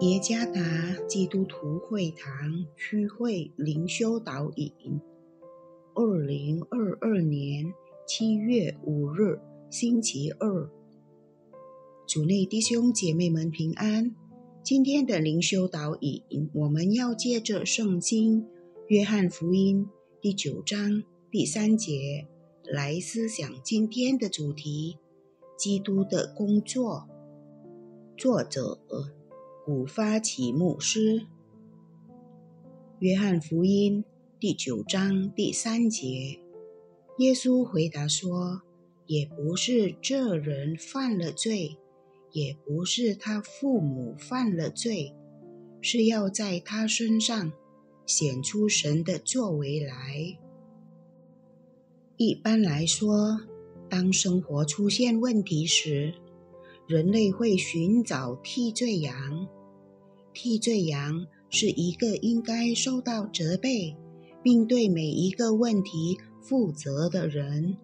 耶加达基督徒会堂区会灵修导引，二零二二年七月五日星期二，主内弟兄姐妹们平安。今天的灵修导引，我们要借着圣经约翰福音第九章第三节来思想今天的主题：基督的工作。作者。古发起牧师，约翰福音第九章第三节，耶稣回答说：“也不是这人犯了罪，也不是他父母犯了罪，是要在他身上显出神的作为来。”一般来说，当生活出现问题时，人类会寻找替罪羊。替罪羊是一个应该受到责备，并对每一个问题负责的人。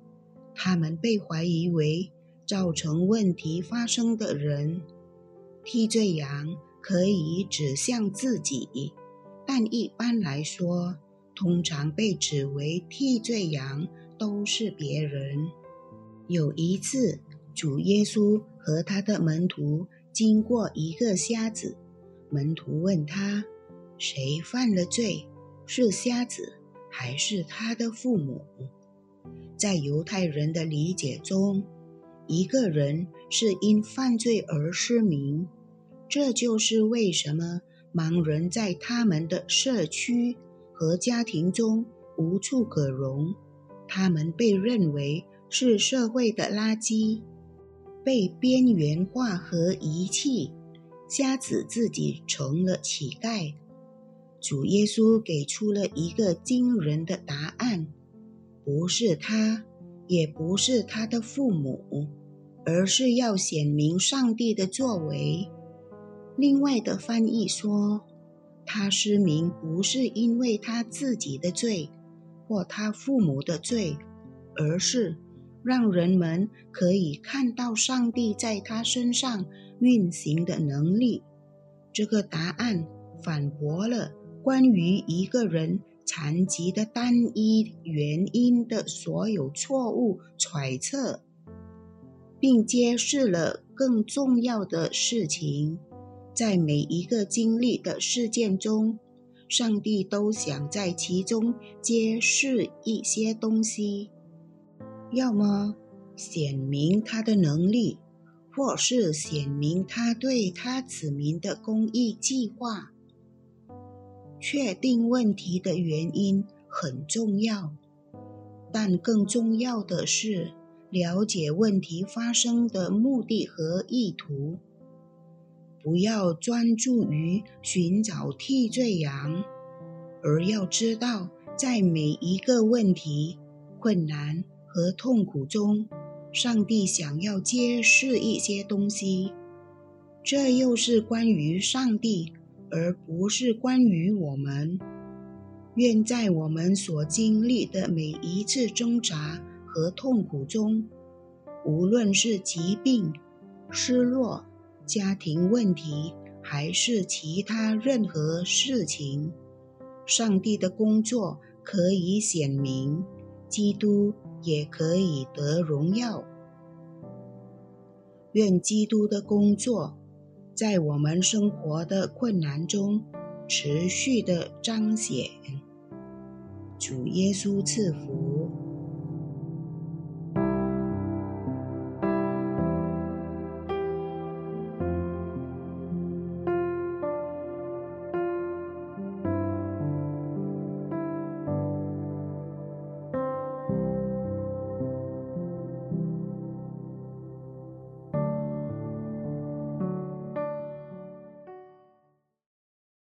他们被怀疑为造成问题发生的人。替罪羊可以指向自己，但一般来说，通常被指为替罪羊都是别人。有一次，主耶稣和他的门徒经过一个瞎子。门徒问他：“谁犯了罪？是瞎子，还是他的父母？”在犹太人的理解中，一个人是因犯罪而失明，这就是为什么盲人在他们的社区和家庭中无处可容。他们被认为是社会的垃圾，被边缘化和遗弃。瞎子自己成了乞丐，主耶稣给出了一个惊人的答案：不是他，也不是他的父母，而是要显明上帝的作为。另外的翻译说，他失明不是因为他自己的罪或他父母的罪，而是让人们可以看到上帝在他身上。运行的能力，这个答案反驳了关于一个人残疾的单一原因的所有错误揣测，并揭示了更重要的事情：在每一个经历的事件中，上帝都想在其中揭示一些东西，要么显明他的能力。或是显明他对他子民的公益计划。确定问题的原因很重要，但更重要的是了解问题发生的目的和意图。不要专注于寻找替罪羊，而要知道，在每一个问题、困难和痛苦中。上帝想要揭示一些东西，这又是关于上帝，而不是关于我们。愿在我们所经历的每一次挣扎和痛苦中，无论是疾病、失落、家庭问题，还是其他任何事情，上帝的工作可以显明，基督。也可以得荣耀。愿基督的工作在我们生活的困难中持续的彰显。主耶稣赐福。